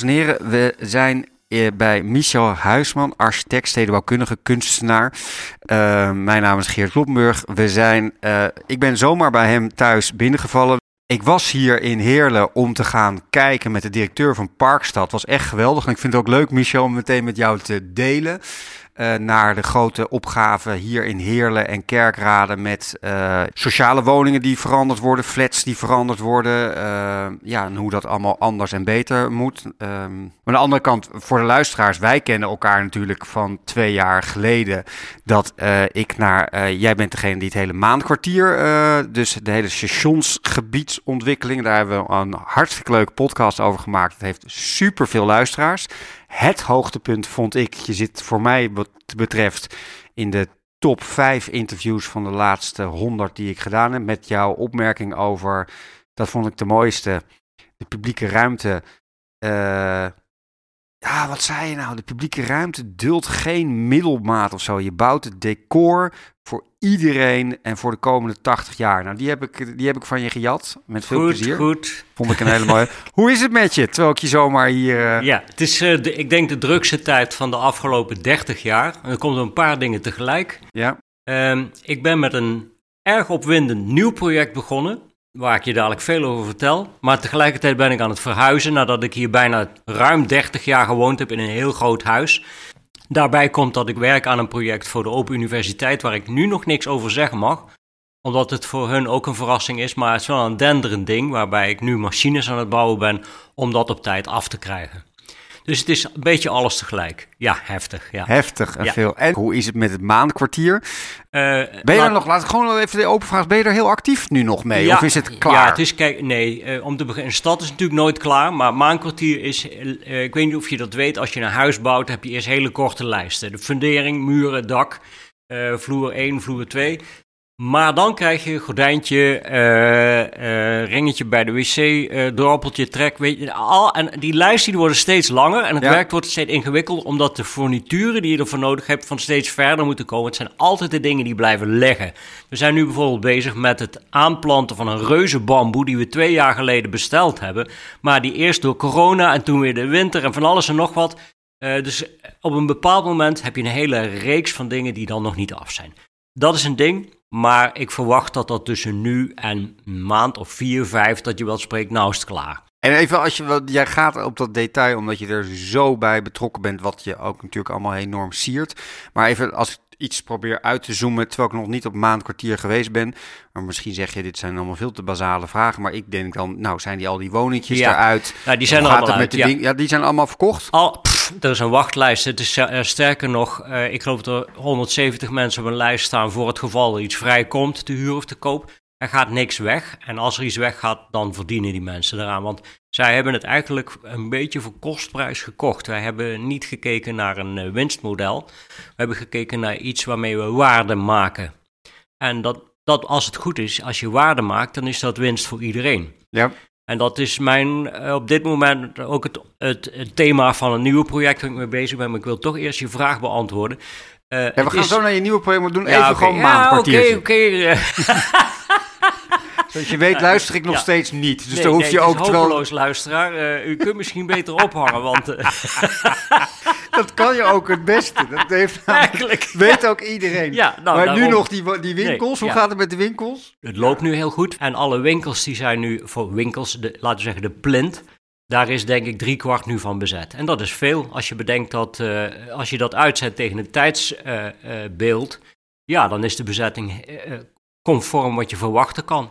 dames en heren, we zijn eh, bij Michel Huisman, architect, stedenbouwkundige, kunstenaar. Uh, mijn naam is Geert Kloppenburg. We zijn, uh, ik ben zomaar bij hem thuis binnengevallen. Ik was hier in Heerlen om te gaan kijken met de directeur van Parkstad. Het was echt geweldig. En ik vind het ook leuk, Michel, om meteen met jou te delen. Uh, naar de grote opgave hier in Heerlen en Kerkrade met uh, sociale woningen die veranderd worden, flats die veranderd worden. Uh, ja, en hoe dat allemaal anders en beter moet. Um, maar aan de andere kant, voor de luisteraars, wij kennen elkaar natuurlijk van twee jaar geleden. Dat ik naar, jij bent degene die het hele maandkwartier, dus de hele stationsgebiedsontwikkeling, daar hebben we een hartstikke leuke podcast over gemaakt. Het heeft super veel luisteraars. Het hoogtepunt vond ik, je zit voor mij wat betreft in de top 5 interviews van de laatste 100 die ik gedaan heb. Met jouw opmerking over, dat vond ik de mooiste, de publieke ruimte. Uh, ja, wat zei je nou? De publieke ruimte duldt geen middelmaat of zo. Je bouwt het decor voor iedereen en voor de komende 80 jaar. Nou, die heb ik, die heb ik van je gejat. Met veel goed, plezier. Goed, Vond ik een hele mooie. Hoe is het met je? Terwijl ik je zomaar hier... Uh... Ja, het is, uh, de, ik denk, de drukste tijd van de afgelopen 30 jaar. En er komen een paar dingen tegelijk. Ja. Um, ik ben met een erg opwindend nieuw project begonnen waar ik je dadelijk veel over vertel. Maar tegelijkertijd ben ik aan het verhuizen nadat ik hier bijna ruim 30 jaar gewoond heb in een heel groot huis. Daarbij komt dat ik werk aan een project voor de Open Universiteit waar ik nu nog niks over zeggen mag. Omdat het voor hun ook een verrassing is, maar het is wel een denderend ding waarbij ik nu machines aan het bouwen ben om dat op tijd af te krijgen. Dus het is een beetje alles tegelijk. Ja, heftig. Ja. Heftig en Ja. veel. En hoe is het met het maandkwartier? Eh, Ben je laat- er nog, laat ik gewoon even de open vraag, ben je er heel actief nu nog mee? Ja, of is het klaar? Ja, het is, kijk, nee, eh, om te beginnen, een stad is natuurlijk nooit klaar, maar maankwartier is, eh, ik weet niet of je dat weet, als je een huis bouwt, heb je eerst hele korte lijsten. De fundering, muren, dak, vloer 1, vloer 2. Maar dan krijg je gordijntje, eh, eh, ringetje bij de wc, eh droppeltje, trek, weet je, al, en die lijsten die worden steeds langer en het Ja. werk wordt steeds ingewikkelder, omdat de furnituren die je ervoor nodig hebt van steeds verder moeten komen. Het zijn altijd de dingen die blijven leggen. We zijn nu bijvoorbeeld bezig met het aanplanten van een reuze bamboe die we twee jaar geleden besteld hebben, maar die eerst door corona en toen weer de winter en van alles en nog wat. dus op een bepaald moment heb je een hele reeks van dingen die dan nog niet af zijn. Dat is een ding, maar ik verwacht dat dat tussen nu en een maand of vier, vijf, dat je wel spreekt, nou klaar. En even als je, jij gaat op dat detail omdat je er zo bij betrokken bent, wat je ook natuurlijk allemaal enorm siert. Maar even als ik iets probeer uit te zoomen, terwijl ik nog niet op maandkwartier geweest ben. Maar misschien zeg je, dit zijn allemaal veel te basale vragen. Maar ik denk dan, nou zijn die al die woningjes Ja. eruit? Nou, die zijn er allemaal uit, ja. die zijn allemaal verkocht. Al, pff, er is een wachtlijst. Het is eh, sterker nog, eh, ik geloof dat er 170 mensen op een lijst staan voor het geval er iets vrijkomt, te huur of te koop. Er gaat niks weg. En als er iets weggaat, dan verdienen die mensen eraan. Want zij hebben het eigenlijk een beetje voor kostprijs gekocht. Wij hebben niet gekeken naar een eh, winstmodel. We hebben gekeken naar iets waarmee we waarde maken. En dat, dat, als het goed is, als je waarde maakt, dan is dat winst voor iedereen. Ja. En dat is mijn, eh, op dit moment ook het, het, het thema van een nieuwe project waar ik mee bezig ben. Maar ik wil toch eerst je vraag beantwoorden. Eh, Ja, we gaan is- zo naar je nieuwe project, doen Ja, even oké. gewoon Ja. Oké, oké. Zoals je weet luister ik nog Ja. steeds niet. Dus nee, dan hoef nee, je ook terwijl... hopeloos, luisteraar. Eh, u kunt misschien beter ophangen, want eh, Dat kan je ook het beste. Dat heeft namelijk- eigenlijk... weet ook iedereen. Ja, nou, maar nu nog die, die winkels, Nee, hoe gaat het met de winkels? Het loopt nu heel goed. En alle winkels die zijn nu voor winkels, de, laten we zeggen de plint. Daar is denk ik drie kwart nu van bezet. En dat is veel als je bedenkt dat eh, als je dat uitzet tegen het tijdsbeeld. ja, dan is de bezetting conform wat je verwachten kan.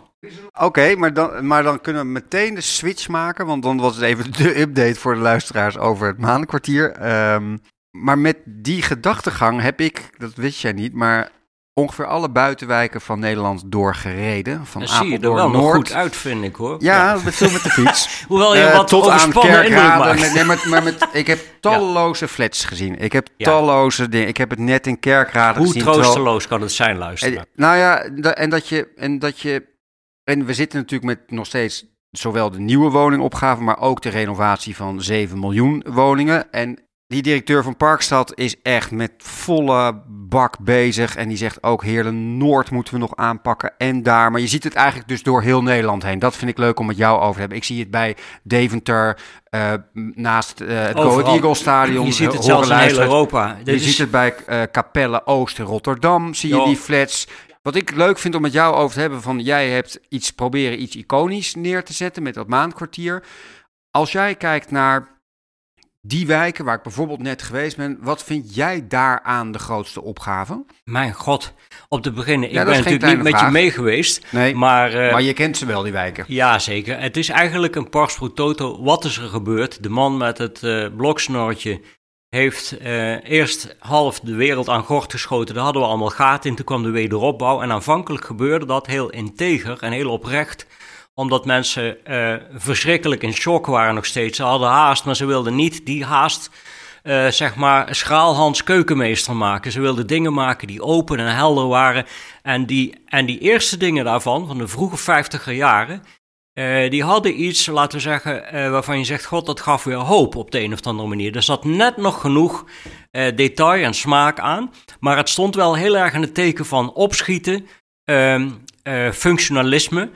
Oké, maar, dan, maar dan kunnen we meteen de switch maken. Want dan was het even de update voor de luisteraars over het maandkwartier. Ehm, maar met die gedachtegang heb ik, dat wist jij niet, maar ongeveer alle buitenwijken van Nederland doorgereden. Van Dan zie je er wel nog goed uit, vind ik hoor. Ja, met veel met de fiets. Hoewel je Eh, wat tot aan Kerkrade. Met, nee, maar, maar met, ik heb talloze flats gezien. Ik heb Ja. talloze dingen. Ik heb het net in Kerkrade Hoe gezien. terwijl- troosteloos kan het zijn, luisteren? en, nou ja, en dat je. En dat je. En we zitten natuurlijk met nog steeds zowel de nieuwe woningopgave, maar ook de renovatie van 7 miljoen woningen. En die directeur van Parkstad is echt met volle bak bezig. En die zegt ook Heerlen Noord moeten we nog aanpakken. En daar. Maar je ziet het eigenlijk dus door heel Nederland heen. Dat vind ik leuk om met jou over te hebben. Ik zie het bij Deventer, uh, naast uh, het Go Eagle Stadion. Je ziet het zelfs in heel Europa. je ziet het bij uh, Capelle Oost in Rotterdam. Zie je die flats. Wat ik leuk vind om met jou over te hebben, van jij hebt iets proberen iets iconisch neer te zetten met dat maandkwartier. Als jij kijkt naar die wijken waar ik bijvoorbeeld net geweest ben, wat vind jij daaraan de grootste opgave? Mijn god, op te beginnen, ik ben natuurlijk niet met je mee geweest. Nee, maar, uh, maar je kent ze wel, die wijken. Ja, zeker. Het is eigenlijk een pars pro toto. Wat is er gebeurd? De man met het uh, bloksnorretje heeft uh, eerst half de wereld aan gort geschoten. Daar hadden we allemaal gaten in. Toen kwam de wederopbouw. En aanvankelijk gebeurde dat heel integer en heel oprecht omdat mensen uh, verschrikkelijk in shock waren nog steeds. Ze hadden haast, maar ze wilden niet die haast, uh, zeg maar, schraalhans keukenmeester maken. Ze wilden dingen maken die open en helder waren. En die, en die eerste dingen daarvan, van de vroege vijftiger jaren, uh, die hadden iets, laten we zeggen, waarvan je zegt, god, dat gaf weer hoop op de een of andere manier. Er zat net nog genoeg detail en smaak aan, maar het stond wel heel erg in het teken van opschieten, ehm, functionalisme.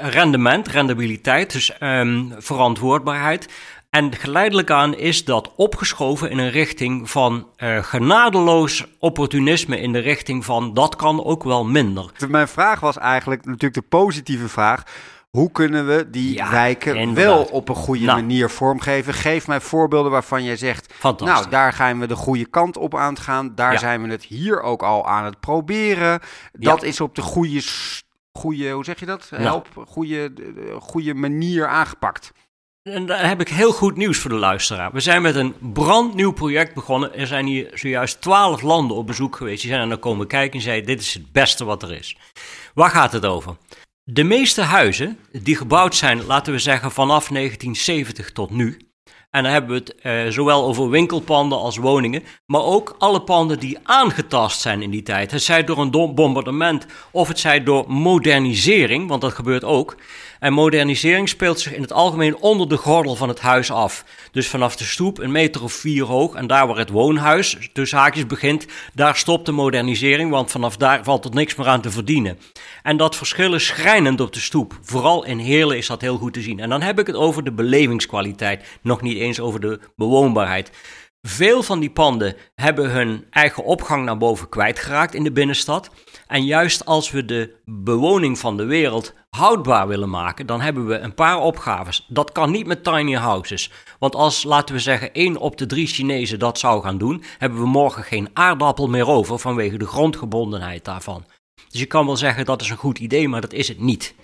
Rendement, rendabiliteit, dus um, verantwoordbaarheid. En geleidelijk aan is dat opgeschoven in een richting van uh, genadeloos opportunisme, in de richting van dat kan ook wel minder. Mijn vraag was eigenlijk natuurlijk de positieve vraag. Hoe kunnen we die wijken wel op een goede nou. manier vormgeven? Geef mij voorbeelden waarvan jij zegt: Nou, daar gaan we de goede kant op aan het gaan. Daar zijn we het hier ook al aan het proberen. Dat is op de goede goede, hoe zeg je dat? Help, goede, goede manier aangepakt. En daar heb ik heel goed nieuws voor de luisteraar. We zijn met een brandnieuw project begonnen. Er zijn hier zojuist twaalf landen op bezoek geweest. Die zijn er naar komen kijken en zeiden: Dit is het beste wat er is. Waar gaat het over? De meeste huizen die gebouwd zijn, laten we zeggen vanaf 1970 tot nu, en dan hebben we het uh, zowel over winkelpanden als woningen, maar ook alle panden die aangetast zijn in die tijd. Het zij door een bombardement of het zij door modernisering, want dat gebeurt ook. En modernisering speelt zich in het algemeen onder de gordel van het huis af. Dus vanaf de stoep een meter of vier hoog en daar waar het woonhuis tussen haakjes begint, daar stopt de modernisering, want vanaf daar valt er niks meer aan te verdienen. En dat verschil is schrijnend op de stoep. Vooral in Heerlen is dat heel goed te zien. En dan heb ik het over de belevingskwaliteit, nog niet eens over de bewoonbaarheid. Veel van die panden hebben hun eigen opgang naar boven kwijtgeraakt in de binnenstad. En juist als we de bewoning van de wereld houdbaar willen maken, dan hebben we een paar opgaves. Dat kan niet met tiny houses. Want als, laten we zeggen, één op de drie Chinezen dat zou gaan doen, hebben we morgen geen aardappel meer over vanwege de grondgebondenheid daarvan. Dus je kan wel zeggen dat is een goed idee, maar dat is het niet.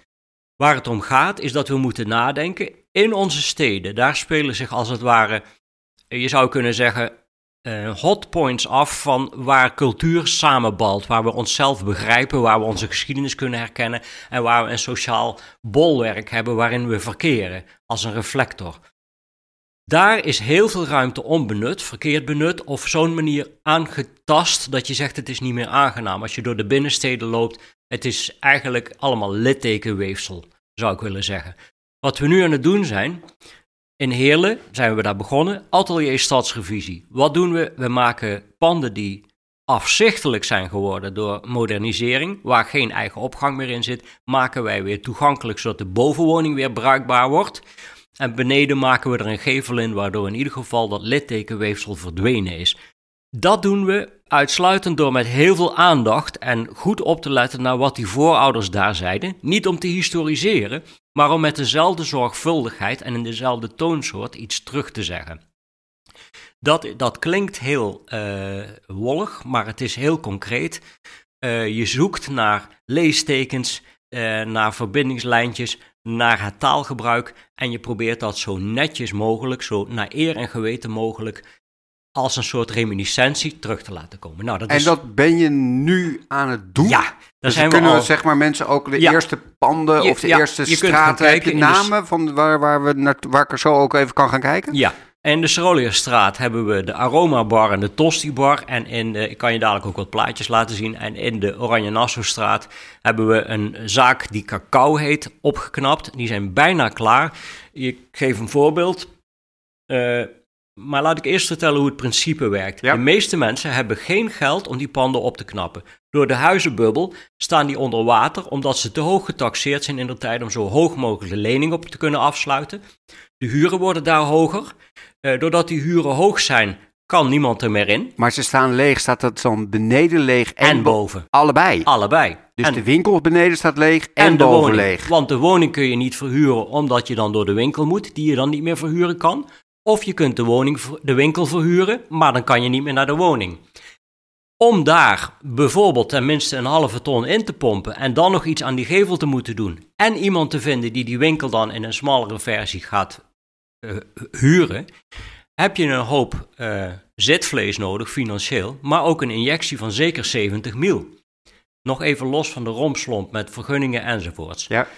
Waar het om gaat is dat we moeten nadenken in onze steden. Daar spelen zich als het ware, je zou kunnen zeggen, uh, hotpoints af van waar cultuur samenbalt, waar we onszelf begrijpen, waar we onze geschiedenis kunnen herkennen en waar we een sociaal bolwerk hebben waarin we verkeren als een reflector. Daar is heel veel ruimte onbenut, verkeerd benut of zo'n manier aangetast dat je zegt het is niet meer aangenaam. Als je door de binnensteden loopt, het is eigenlijk allemaal littekenweefsel, zou ik willen zeggen. Wat we nu aan het doen zijn, in Heerlen zijn we daar begonnen, atelier stadsrevisie. Wat doen we? We maken panden die afzichtelijk zijn geworden door modernisering, waar geen eigen opgang meer in zit, maken wij weer toegankelijk zodat de bovenwoning weer bruikbaar wordt. En beneden maken we er een gevel in, waardoor in ieder geval dat littekenweefsel verdwenen is. Dat doen we uitsluitend door met heel veel aandacht en goed op te letten naar wat die voorouders daar zeiden. Niet om te historiseren, maar om met dezelfde zorgvuldigheid en in dezelfde toonsoort iets terug te zeggen. Dat, dat klinkt heel uh, wollig, maar het is heel concreet. Uh, je zoekt naar leestekens, uh, naar verbindingslijntjes, naar het taalgebruik en je probeert dat zo netjes mogelijk, zo naar eer en geweten mogelijk als een soort reminiscentie terug te laten komen. Nou, dat en dat ben je nu aan het doen? Ja, dus zijn kunnen we zeg maar mensen ook de eerste panden of de eerste straten, heb je namen van waar, waar, we naar, waar ik er zo ook even kan gaan kijken? Ja, en in de Serolierstraat hebben we de Aroma Bar en de Tosti Bar. En in de, ik kan je dadelijk ook wat plaatjes laten zien. En in de Oranje Nassaustraat hebben we een zaak die Cacao heet, opgeknapt. Die zijn bijna klaar. Ik geef een voorbeeld. Uh, Maar laat ik eerst vertellen hoe het principe werkt. Ja. De meeste mensen hebben geen geld om die panden op te knappen. Door de huizenbubbel staan die onder water omdat ze te hoog getaxeerd zijn in de tijd om zo hoog mogelijk de lening op te kunnen afsluiten. De huren worden daar hoger. Eh, doordat die huren hoog zijn, kan niemand er meer in. Maar ze staan leeg. Staat dat dan beneden leeg en, En bo- boven. Allebei. Allebei. Dus en, de winkel beneden staat leeg en, en de boven woning. leeg. Want de woning kun je niet verhuren omdat je dan door de winkel moet, die je dan niet meer verhuren kan. Of je kunt de, woning, de winkel verhuren, maar dan kan je niet meer naar de woning. Om daar bijvoorbeeld tenminste een halve ton in te pompen en dan nog iets aan die gevel te moeten doen. En iemand te vinden die die winkel dan in een smallere versie gaat eh, huren. Heb je een hoop eh, zitvlees nodig financieel, maar ook een injectie van zeker 70 mil. Nog even los van de romslomp met vergunningen enzovoorts. Ja.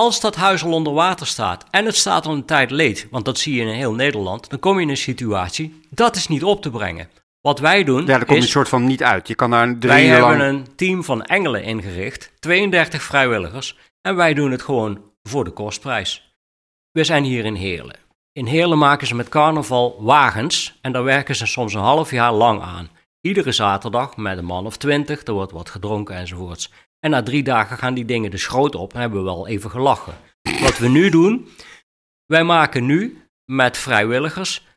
Als dat huis al onder water staat en het staat al een tijd leeg, want dat zie je in heel Nederland, dan kom je in een situatie dat is niet op te brengen. Wat wij doen Ja, daar kom je is, een soort van niet uit. Je kan daar drie wij uur hebben lang... een team van engelen ingericht, 32 vrijwilligers, en wij doen het gewoon voor de kostprijs. We zijn hier in Heerlen. In Heerlen maken ze met carnaval wagens en daar werken ze soms een half jaar lang aan. Iedere zaterdag met een man of twintig, er wordt wat gedronken enzovoorts. En na drie dagen gaan die dingen de schroot op en hebben we wel even gelachen. Wat we nu doen, wij maken nu met vrijwilligers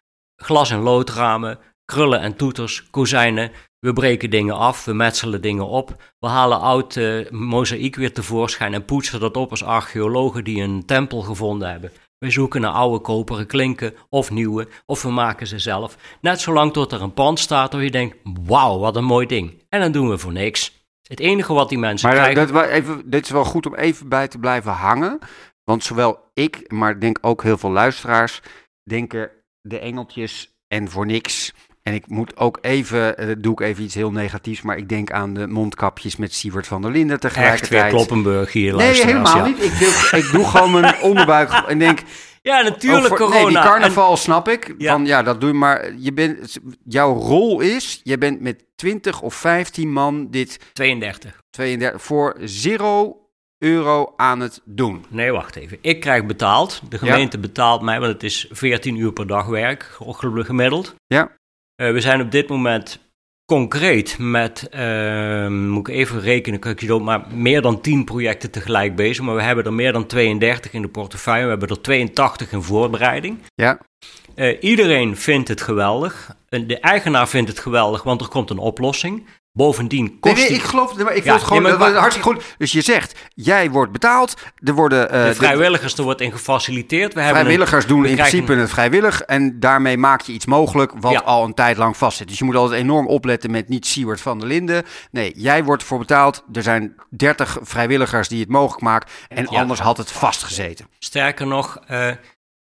glas- en loodramen, krullen en toeters, kozijnen. We breken dingen af, we metselen dingen op. We halen oud eh, mozaïek weer tevoorschijn en poetsen dat op als archeologen die een tempel gevonden hebben. We zoeken naar oude koperen klinken of nieuwe, of we maken ze zelf. Net zolang tot er een pand staat waar je denkt, wauw, wat een mooi ding. En dan doen we voor niks. Het enige wat die mensen Maar krijgen... dat, even, dit is wel goed om even bij te blijven hangen. Want zowel ik, maar ik denk ook heel veel luisteraars, denken de engeltjes en voor niks. En ik moet ook even, eh, doe ik even iets heel negatiefs, maar ik denk aan de mondkapjes met Siewert van der Linden Echt weer tegelijkertijd. Kloppenburg hier, Nee, helemaal ja. niet. Ik doe, ik doe gewoon mijn onderbuik en denk, Ja, natuurlijk voor- corona. Nee, die En- carnaval snap ik. Ja. Van ja, dat doe je maar. Je bent, jouw rol is, je bent met 20 of 15 man dit 32. 32 voor 0 euro aan het doen. Nee, wacht even. Ik krijg betaald. De gemeente betaalt mij, want het is 14 uur per dag werk, ge- gemiddeld. Ja. Eh, we zijn op dit moment concreet met, eh, moet ik even rekenen, kan ik je maar meer dan 10 projecten tegelijk bezig. Maar we hebben er meer dan 32 in de portefeuille. We hebben er 82 in voorbereiding. Ja. Eh, iedereen vindt het geweldig. En De eigenaar vindt het geweldig, want er komt een oplossing. Bovendien Nee, kost nee, die- ik geloof, maar ik Ja, het gewoon, nee, maar dat hartstikke goed. Dus je zegt, jij wordt betaald, er worden eh, de vrijwilligers, er wordt in gefaciliteerd. We een- vrijwilligers doen we in principe het vrijwillig en daarmee maak je iets mogelijk wat Ja. al een tijd lang vastzit. Dus je moet altijd enorm opletten met niet Siewert van der Linden. Nee, jij wordt voor betaald. Er zijn 30 vrijwilligers die het mogelijk maken en Ja. anders had het vastgezeten. Sterker nog, eh,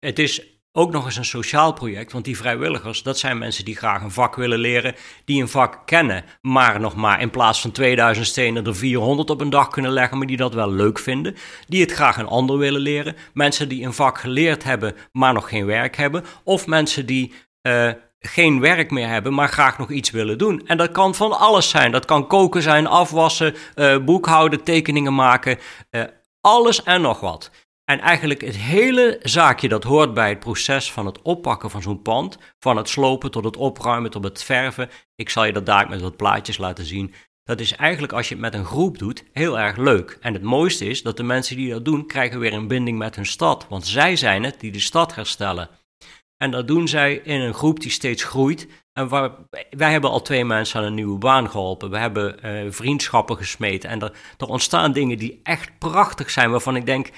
het is ook nog eens een sociaal project. Want die vrijwilligers, dat zijn mensen die graag een vak willen leren. Die een vak kennen, maar nog maar in plaats van 2000 stenen er 400 op een dag kunnen leggen. Maar die dat wel leuk vinden. Die het graag een ander willen leren. Mensen die een vak geleerd hebben, maar nog geen werk hebben. Of mensen die... eh, geen werk meer hebben, maar graag nog iets willen doen. En dat kan van alles zijn. Dat kan koken zijn, afwassen, eh, boekhouden, tekeningen maken. eh, alles en nog wat. En eigenlijk het hele zaakje dat hoort bij het proces van het oppakken van zo'n pand, van het slopen tot het opruimen tot het verven. Ik zal je dat daar met wat plaatjes laten zien. Dat is eigenlijk als je het met een groep doet heel erg leuk. En het mooiste is dat de mensen die dat doen krijgen weer een binding met hun stad, want zij zijn het die de stad herstellen. En dat doen zij in een groep die steeds groeit. En waar, wij hebben al twee mensen aan een nieuwe baan geholpen. We hebben eh, vriendschappen gesmeed. En er, er ontstaan dingen die echt prachtig zijn, waarvan ik denk,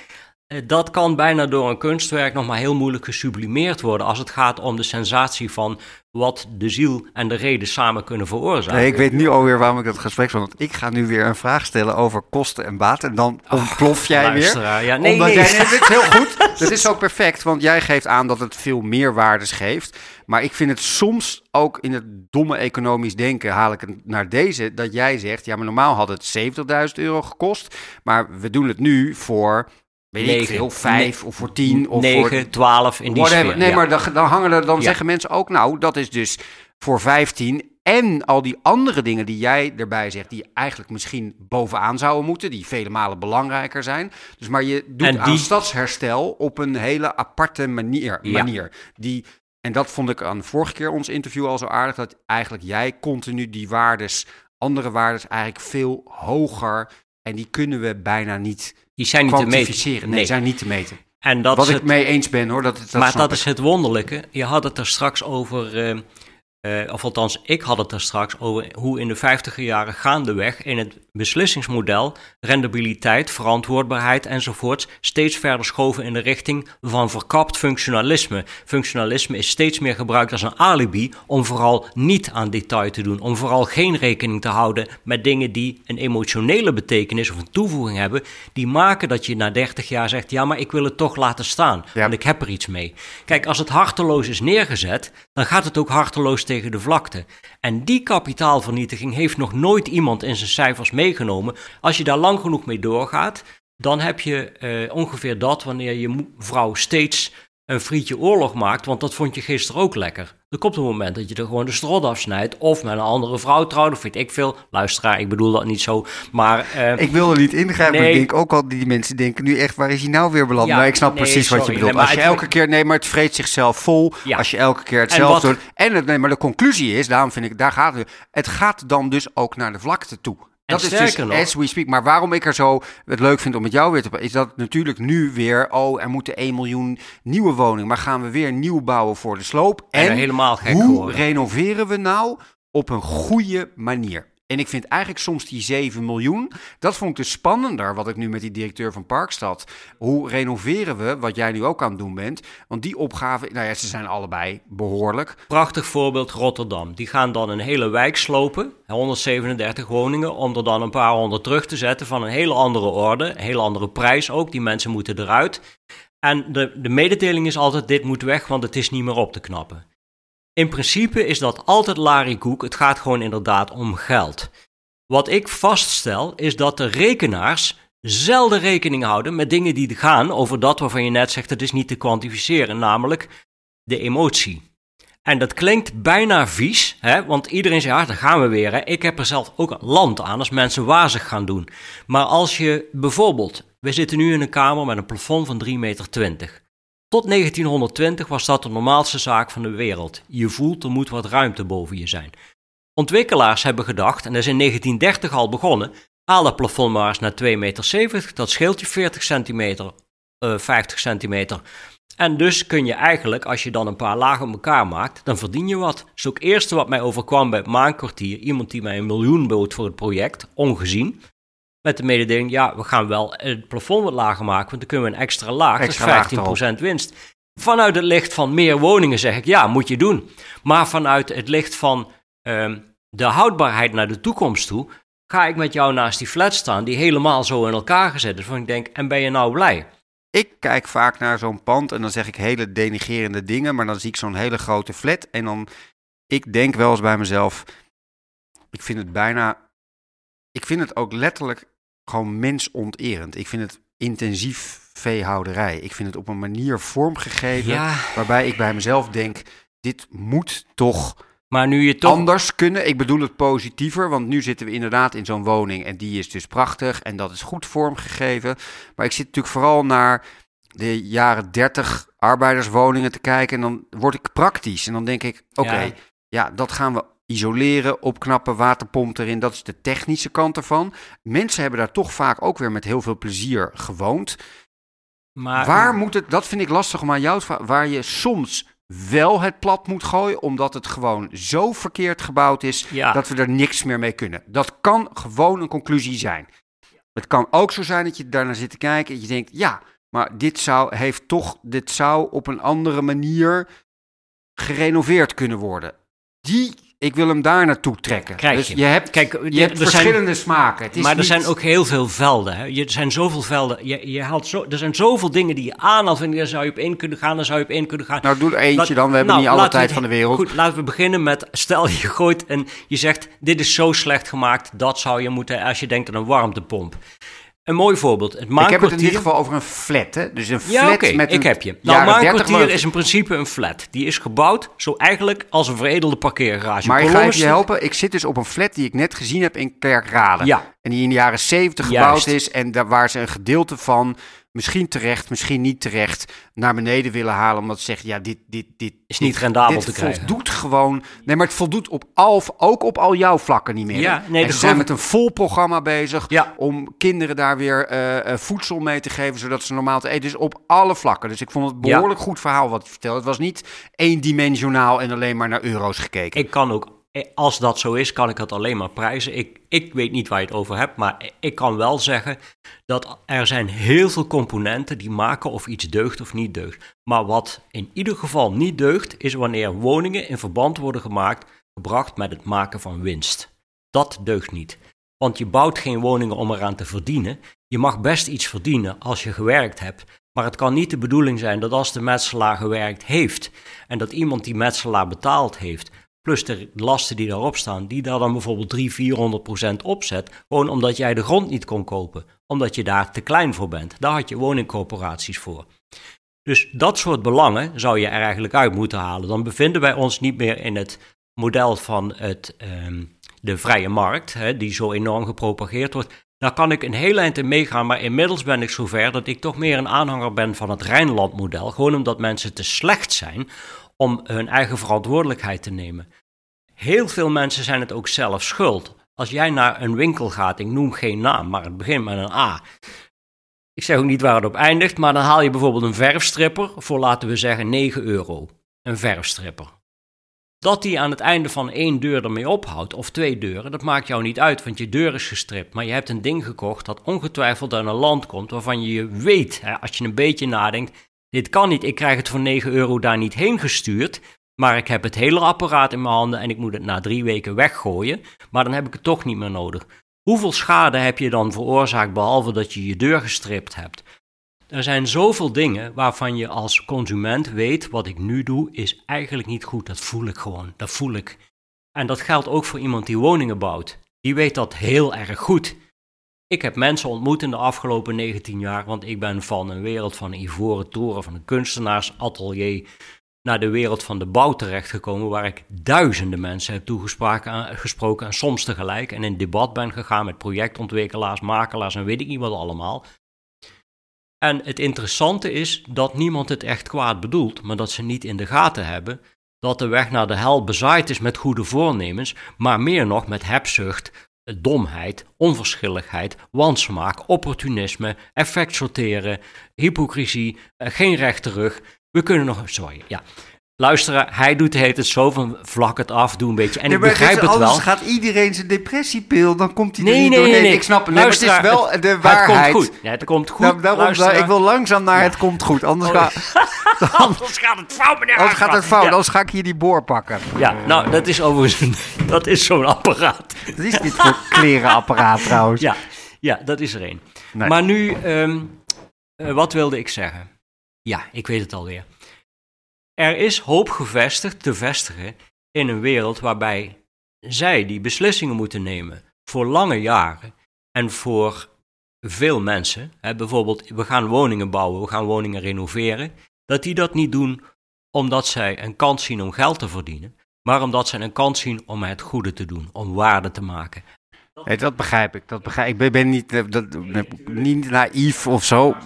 dat kan bijna door een kunstwerk nog maar heel moeilijk gesublimeerd worden als het gaat om de sensatie van wat de ziel en de reden samen kunnen veroorzaken. Nee, ik weet nu alweer waarom ik dat gesprek van. Want ik ga nu weer een vraag stellen over kosten en baten. En dan ontplof jij weer. Ja, nee, Omdat nee. jij, nee, dat is heel goed. Dat is ook perfect, want jij geeft aan dat het veel meerwaardes geeft. Maar ik vind het soms ook in het domme economisch denken, haal ik het naar deze, dat jij zegt, ja, maar normaal had het 70.000 euro gekost, maar we doen het nu voor, weet ik Negen. veel, 5 of voor 10 of 9, voor 12 in die whatever. sfeer. Nee, ja. maar dan, dan hangen er, dan Ja. zeggen mensen ook, nou, dat is dus voor 15 en al die andere dingen die jij erbij zegt, die eigenlijk misschien bovenaan zouden moeten, die vele malen belangrijker zijn. Dus maar je doet En aan stadsherstel op een hele aparte manier. Ja. manier die En dat vond ik aan de vorige keer ons interview al zo aardig. Dat eigenlijk jij continu die waardes, andere waardes eigenlijk veel hoger. En die kunnen we bijna niet Die zijn niet te meten. Nee, Nee. zijn niet te meten. En dat Wat ik het, mee eens ben hoor. Dat, dat maar dat ik. is het wonderlijke. Je had het er straks over, eh, eh, of althans, ik had het er straks over hoe in de vijftiger jaren gaandeweg in het beslissingsmodel rendabiliteit, verantwoordbaarheid enzovoorts steeds verder schoven in de richting van verkapt functionalisme. Functionalisme is steeds meer gebruikt als een alibi om vooral niet aan detail te doen, om vooral geen rekening te houden met dingen die een emotionele betekenis of een toevoeging hebben, die maken dat je na 30 jaar zegt, ja, maar ik wil het toch laten staan, Ja. want ik heb er iets mee. Kijk, als het harteloos is neergezet, dan gaat het ook harteloos tegen de vlakte. En die kapitaalvernietiging heeft nog nooit iemand in zijn cijfers meegenomen. Als je daar lang genoeg mee doorgaat, dan heb je eh, ongeveer dat wanneer je vrouw steeds een frietje oorlog maakt, want dat vond je gisteren ook lekker. Er komt een moment dat je er gewoon de strot afsnijdt, of met een andere vrouw trouwt, of weet ik veel. Luisteraar, ik bedoel dat niet zo, maar... eh, Ik wil er niet ingrijpen, Nee. ik denk ook al, die mensen denken nu echt, waar is hij nou weer beland? Ja, maar ik snap nee, precies wat je bedoelt. Nee, als je elke keer, nee, maar het vreet zichzelf vol. Ja. Als je elke keer En hetzelfde wat- doet. En het, nee, maar de conclusie is, daarom vind ik, daar gaat het. Het gaat dan dus ook naar de vlakte toe. Dat is dus nog- as we speak. Maar waarom ik er zo het leuk vind om met jou weer te praten, is dat natuurlijk nu weer, oh, er moeten 1 miljoen nieuwe woningen. Maar gaan we weer nieuw bouwen voor de sloop? En En helemaal gek hoe geworden. renoveren we nou op een goede manier? En ik vind eigenlijk soms die 7 miljoen, dat vond ik dus spannender, wat ik nu met die directeur van Parkstad. Hoe renoveren we, wat jij nu ook aan het doen bent? Want die opgave, nou ja, ze zijn allebei behoorlijk. Prachtig voorbeeld Rotterdam. Die gaan dan een hele wijk slopen, 137 woningen, om er dan een paar honderd terug te zetten van een hele andere orde, een hele andere prijs ook. Die mensen moeten eruit. En de, de mededeling is altijd: dit moet weg, want het is niet meer op te knappen. In principe is dat altijd larikoek. Het gaat gewoon inderdaad om geld. Wat ik vaststel is dat de rekenaars zelden rekening houden met dingen die gaan over dat waarvan je net zegt het is niet te kwantificeren, namelijk de emotie. En dat klinkt bijna vies, hè? want iedereen zegt, ja, daar gaan we weer. Ik heb er zelf ook land aan als mensen wazig gaan doen. Maar als je bijvoorbeeld, we zitten nu in een kamer met een plafond van 3,20 meter. Tot 1920 was dat de normaalste zaak van de wereld. Je voelt, er moet wat ruimte boven je zijn. Ontwikkelaars hebben gedacht, en dat is in 1930 al begonnen, haal dat plafond maar eens naar 2,70 meter, dat scheelt je 40 centimeter, eh 50 centimeter. En dus kun je eigenlijk, als je dan een paar lagen op elkaar maakt, dan verdien je wat. Is ook het eerste wat mij overkwam bij het maankwartier. Iemand die mij een miljoen bood voor het project, ongezien. Met de mededeling, ja, we gaan wel het plafond wat lager maken, want dan kunnen we een extra laag, Extra dat is 15% winst. Vanuit het licht van meer woningen zeg ik, ja, moet je doen. Maar vanuit het licht van ehm, de houdbaarheid naar de toekomst toe, ga ik met jou naast die flat staan, die helemaal zo in elkaar gezet is. Van ik denk, en ben je nou blij? Ik kijk vaak naar zo'n pand en dan zeg ik hele denigerende dingen, maar dan zie ik zo'n hele grote flat en dan, ik denk wel eens bij mezelf, ik vind het bijna, ik vind het ook letterlijk gewoon mensonterend. Ik vind het intensief veehouderij. Ik vind het op een manier vormgegeven Ja, waarbij ik bij mezelf denk, dit moet toch maar nu je toch... anders kunnen. Ik bedoel het positiever, want nu zitten we inderdaad in zo'n woning en die is dus prachtig en dat is goed vormgegeven. Maar ik zit natuurlijk vooral naar de jaren 30 arbeiderswoningen te kijken en dan word ik praktisch en dan denk ik, oké, Ja. ja. dat gaan we isoleren, opknappen, waterpomp erin, dat is de technische kant ervan. Mensen hebben daar toch vaak ook weer met heel veel plezier gewoond. maar, Waar moet het, dat vind ik lastig om aan jou te vragen, waar je soms wel het plat moet gooien, omdat het gewoon zo verkeerd gebouwd is, Ja. dat we er niks meer mee kunnen. Dat kan gewoon een conclusie zijn. Het kan ook zo zijn dat je daarnaar zit te kijken en je denkt, ja, maar dit zou, heeft toch, dit zou op een andere manier gerenoveerd kunnen worden. Die, ik wil hem daar naartoe trekken. Krijg dus je. je hebt, Kijk, je hebt zijn- verschillende smaken. Het is maar er niet- zijn ook heel veel velden. Hè. Je, er zijn zoveel velden. Je, je haalt zo, er zijn zoveel dingen die je aanhaalt. En daar zou je op in kunnen gaan. Daar zou je op in kunnen gaan. Nou, doe er eentje Laat- dan. We hebben nou, niet alle we tijd van de wereld. Goed, laten we beginnen met, stel je gooit en je zegt, dit is zo slecht gemaakt, dat zou je moeten, als je denkt aan een warmtepomp. Een mooi voorbeeld, het Ik heb het in ieder geval over een flat, hè? Dus een flat Ja, met een ik heb je. Nou, jaren 30 maankwartier maar- is in principe een flat. Die is gebouwd zo eigenlijk als een veredelde parkeergarage. Maar ik ga even je helpen. Ik zit dus op een flat die ik net gezien heb in Kerkrade. Ja, En die in de jaren 70 gebouwd is. En daar, waar ze een gedeelte van misschien terecht, misschien niet terecht, naar beneden willen halen. Omdat ze zeggen, ja, dit, dit, dit is niet rendabel te krijgen. Het voldoet gewoon. Nee, maar het voldoet op al, ook op al jouw vlakken niet meer. Ja, nee, en ze zijn met een vol programma bezig ja. om kinderen daar weer uh, voedsel mee te geven, zodat ze normaal te eten. Dus op alle vlakken. Dus ik vond het behoorlijk goed verhaal wat je vertelde. Het was niet eendimensionaal en alleen maar naar euro's gekeken. Ik kan ook eh, als dat zo is, kan ik het alleen maar prijzen. Ik, ik weet niet waar je het over hebt, maar ik kan wel zeggen dat er zijn heel veel componenten die maken of iets deugt of niet deugt. Maar wat in ieder geval niet deugt, is wanneer woningen in verband worden gemaakt, gebracht met het maken van winst. Dat deugt niet. Want je bouwt geen woningen om eraan te verdienen. Je mag best iets verdienen als je gewerkt hebt. Maar het kan niet de bedoeling zijn dat als de metselaar gewerkt heeft en dat iemand die metselaar betaald heeft, plus de lasten die daarop staan, die daar dan bijvoorbeeld 300, 400 procent opzet, gewoon omdat jij de grond niet kon kopen, omdat je daar te klein voor bent. Daar had je woningcorporaties voor. Dus dat soort belangen zou je er eigenlijk uit moeten halen. Dan bevinden wij ons niet meer in het model van het, ehm, de vrije markt, hè, die zo enorm gepropageerd wordt. Daar kan ik een heel eind in meegaan, maar inmiddels ben ik zover dat ik toch meer een aanhanger ben van het Rijnland-model. Gewoon omdat mensen te slecht zijn om hun eigen verantwoordelijkheid te nemen. Heel veel mensen zijn het ook zelf schuld. Als jij naar een winkel gaat, ik noem geen naam, maar het begint met een A. Ik zeg ook niet waar het op eindigt, maar dan haal je bijvoorbeeld een verfstripper voor, laten we zeggen, 9 euro. Een verfstripper. Dat die aan het einde van één deur ermee ophoudt, of twee deuren, dat maakt jou niet uit, want je deur is gestript. Maar je hebt een ding gekocht dat ongetwijfeld uit een land komt waarvan je weet, hè, als je een beetje nadenkt, dit kan niet, ik krijg het voor 9 euro daar niet heen gestuurd. Maar ik heb het hele apparaat in mijn handen en ik moet het na drie weken weggooien. Maar dan heb ik het toch niet meer nodig. Hoeveel schade heb je dan veroorzaakt behalve dat je je deur gestript hebt? Er zijn zoveel dingen waarvan je als consument weet: wat ik nu doe is eigenlijk niet goed. Dat voel ik gewoon. Dat voel ik. En dat geldt ook voor iemand die woningen bouwt. Die weet dat heel erg goed. Ik heb mensen ontmoet in de afgelopen 19 jaar, want ik ben van een wereld van ivoren toren, van een kunstenaarsatelier, naar de wereld van de bouw terechtgekomen, waar ik duizenden mensen heb toegesproken en soms tegelijk, en in debat ben gegaan met projectontwikkelaars, makelaars en weet ik niet wat allemaal. En het interessante is dat niemand het echt kwaad bedoelt, maar dat ze niet in de gaten hebben dat de weg naar de hel bezaaid is met goede voornemens, maar meer nog met hebzucht, domheid, onverschilligheid, wansmaak, opportunisme, effect sorteren, hypocrisie, eh, geen rechte rug. We kunnen nog. Sorry, ja. Luisteren, hij doet het zo van vlak het af, doe een beetje. En ik begrijp het, wel. Anders gaat iedereen zijn depressiepil, dan komt hij nee, er niet nee, Nee, nee, ik snap het. Nee, het is wel de waarheid. Het komt goed. Ja, het komt goed. daarom, ik wil langzaam naar het komt goed. Anders, oh. anders gaat het fout, meneer Anders gaat het fout, anders ga ik hier die boor pakken. Ja, nou, dat is overigens dat is zo'n apparaat. Dat is dit voor klerenapparaat trouwens. Ja, ja, dat is er een. Maar nu, um, uh, wat wilde ik zeggen? Ja, ik weet het alweer. Er is hoop gevestigd te vestigen in een wereld waarbij zij die beslissingen moeten nemen voor lange jaren en voor veel mensen, hè, bijvoorbeeld we gaan woningen bouwen, we gaan woningen renoveren, dat die dat niet doen omdat zij een kans zien om geld te verdienen, maar omdat zij een kans zien om het goede te doen, om waarde te maken. Hey, dat begrijp ik. Dat begrijp ik. Ik ben niet, eh, dat, niet naïef of zo.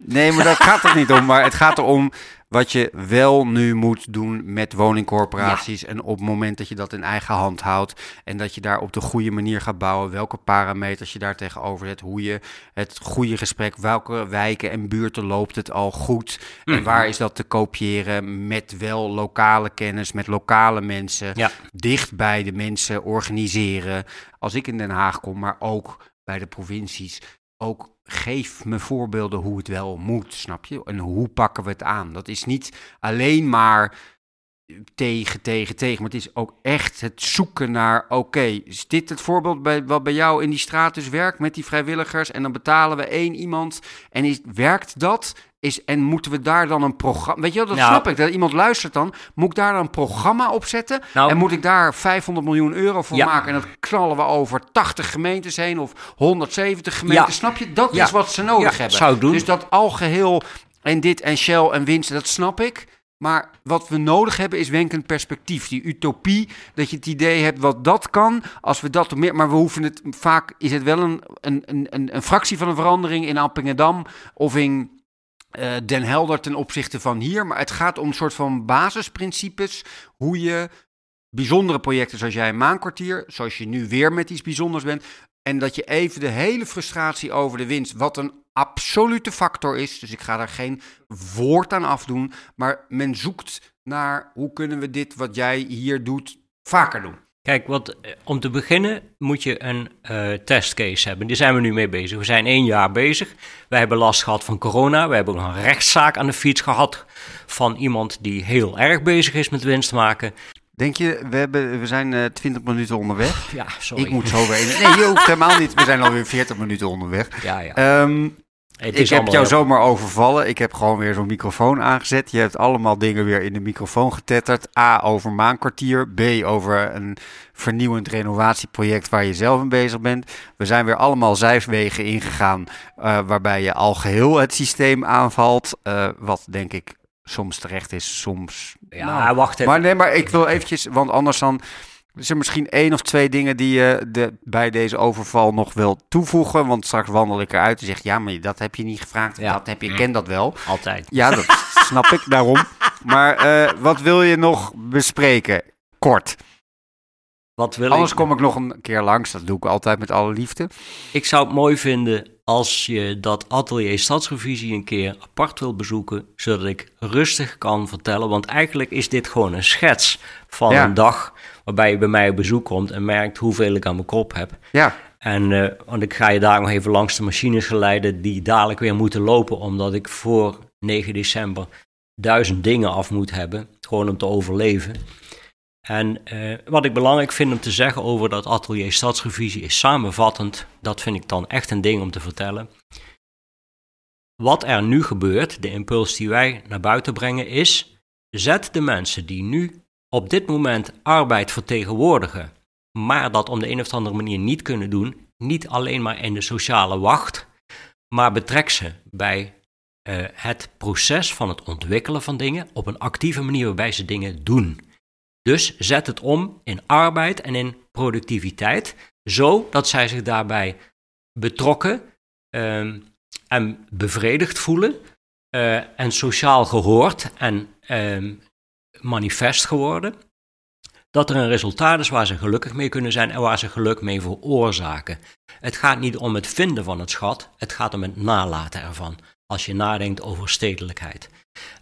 Nee, maar dat gaat er niet om. Maar het gaat erom wat je wel nu moet doen met woningcorporaties. En op het moment dat je dat in eigen hand houdt en dat je daar op de goede manier gaat bouwen, welke parameters je daar tegenover zet, hoe je het goede gesprek, welke wijken en buurten loopt het al goed en mhm. waar is dat te kopiëren met wel lokale kennis, met lokale mensen, dicht bij de mensen organiseren. Als ik in Den Haag kom, maar ook bij de provincies, ook geef me voorbeelden hoe het wel moet, snap je? En hoe pakken we het aan? Dat is niet alleen maar tegen, tegen, tegen. Maar het is ook echt het zoeken naar, oké, is dit het voorbeeld bij, wat bij jou in die straat dus werkt met die vrijwilligers? En dan betalen we één iemand en is, werkt dat? Is, en moeten we daar dan een programma... Weet je wel, dat snap ik. Dat iemand luistert dan. Moet ik daar dan een programma op zetten? Nou, en moet ik daar 500 miljoen euro voor maken? En dat knallen we over 80 gemeentes heen of 170 gemeenten. Snap je? Dat is wat ze nodig hebben. Zou doen. Dus dat algeheel en dit en Shell en winst, dat snap ik. Maar wat we nodig hebben is wenkend perspectief. Die utopie, dat je het idee hebt wat dat kan, als we dat meer. Maar we hoeven het vaak, is het wel een, een, een, een fractie van een verandering in Appingedam of in uh, Den Helder ten opzichte van hier. Maar het gaat om een soort van basisprincipes. Hoe je bijzondere projecten zoals jij een maankwartier, zoals je nu weer met iets bijzonders bent. En dat je even de hele frustratie over de winst, wat een absolute factor is. Dus ik ga daar geen woord aan afdoen. Maar men zoekt naar hoe kunnen we dit wat jij hier doet vaker doen. Kijk, wat, eh, om te beginnen moet je een uh, testcase hebben. Daar zijn we nu mee bezig. We zijn één jaar bezig. We hebben last gehad van corona. We hebben een rechtszaak aan de fiets gehad van iemand die heel erg bezig is met winst maken. Denk je, we, hebben, we zijn uh, eh, 20 minuten onderweg. Ja, sorry. Ik moet zo weer. Nee, je hoeft helemaal niet. We zijn alweer 40 minuten onderweg. Ja, ja. Um, ik heb jou zomaar overvallen. Ik heb gewoon weer zo'n microfoon aangezet. Je hebt allemaal dingen weer in de microfoon getetterd. A, over maankwartier. B, over een vernieuwend renovatieproject waar je zelf mee bezig bent. We zijn weer allemaal zijwegen ingegaan uh, waarbij je al geheel het systeem aanvalt. Uh, wat denk ik soms terecht is, soms... Ja, nou, wacht even. Maar nee, maar ik wil eventjes, want anders dan... Is er misschien één of twee dingen die je de, bij deze overval nog wil toevoegen? Want straks wandel ik eruit en zeg ja, maar dat heb je niet gevraagd. Ja. Dat heb je, ken dat wel. Altijd. Ja, dat snap ik daarom. Maar uh, wat wil je nog bespreken? Kort. Wat wil Anders kom ik nog een keer langs. Dat doe ik altijd met alle liefde. Ik zou het mooi vinden als je dat atelier Stadsrevisie een keer apart wil bezoeken, zodat ik rustig kan vertellen. Want eigenlijk is dit gewoon een schets van een dag waarbij je bij mij op bezoek komt en merkt hoeveel ik aan mijn kop heb. Ja. En uh, want ik ga je daar nog even langs de machines geleiden die dadelijk weer moeten lopen, omdat ik voor 9 december duizend dingen af moet hebben, gewoon om te overleven. En uh, wat ik belangrijk vind om te zeggen over dat atelier stadsrevisie is samenvattend, dat vind ik dan echt een ding om te vertellen. Wat er nu gebeurt, de impuls die wij naar buiten brengen, is: zet de mensen die nu op dit moment arbeid vertegenwoordigen, maar dat op de een of andere manier niet kunnen doen, niet alleen maar in de sociale wacht, maar betrek ze bij uh, het proces van het ontwikkelen van dingen op een actieve manier waarbij ze dingen doen. Dus zet het om in arbeid en in productiviteit, zodat zij zich daarbij betrokken um, en bevredigd voelen uh, en sociaal gehoord en um, manifest geworden. Dat er een resultaat is waar ze gelukkig mee kunnen zijn en waar ze geluk mee veroorzaken. Het gaat niet om het vinden van het schat, het gaat om het nalaten ervan. Als je nadenkt over stedelijkheid.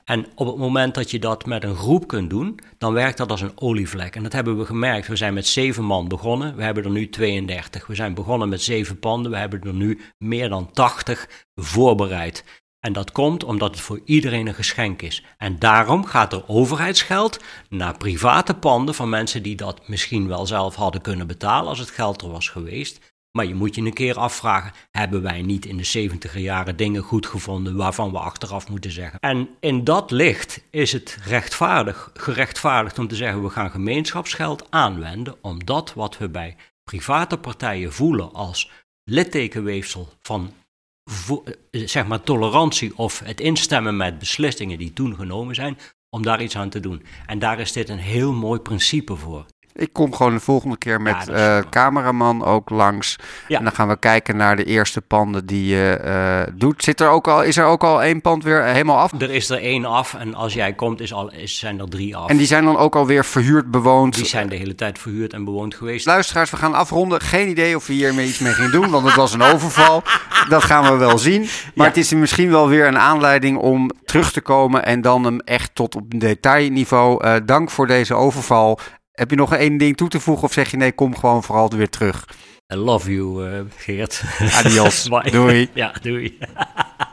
En op het moment dat je dat met een groep kunt doen, dan werkt dat als een olievlek. En dat hebben we gemerkt. We zijn met zeven man begonnen, we hebben er nu 32. We zijn begonnen met zeven panden, we hebben er nu meer dan 80 voorbereid. En dat komt omdat het voor iedereen een geschenk is. En daarom gaat er overheidsgeld naar private panden van mensen die dat misschien wel zelf hadden kunnen betalen als het geld er was geweest. Maar je moet je een keer afvragen: hebben wij niet in de 70 jaren dingen goed gevonden waarvan we achteraf moeten zeggen? En in dat licht is het rechtvaardig, gerechtvaardigd om te zeggen: we gaan gemeenschapsgeld aanwenden om dat wat we bij private partijen voelen als littekenweefsel van zeg maar tolerantie of het instemmen met beslissingen die toen genomen zijn, om daar iets aan te doen. En daar is dit een heel mooi principe voor. Ik kom gewoon de volgende keer met ja, uh, cameraman ook langs. Ja. En dan gaan we kijken naar de eerste panden die je uh, doet. Zit er ook al, is er ook al één pand weer helemaal af? Er is er één af en als jij komt is al, is, zijn er drie af. En die zijn dan ook alweer verhuurd, bewoond? Die zijn de hele tijd verhuurd en bewoond geweest. Luisteraars, we gaan afronden. Geen idee of we hiermee iets mee gaan doen, want het was een overval. Dat gaan we wel zien. Maar ja. het is misschien wel weer een aanleiding om terug te komen en dan hem echt tot op detailniveau. Uh, dank voor deze overval. Heb je nog één ding toe te voegen of zeg je nee, kom gewoon vooral weer terug? I love you, uh, Geert. Adios. doei. Ja, doei.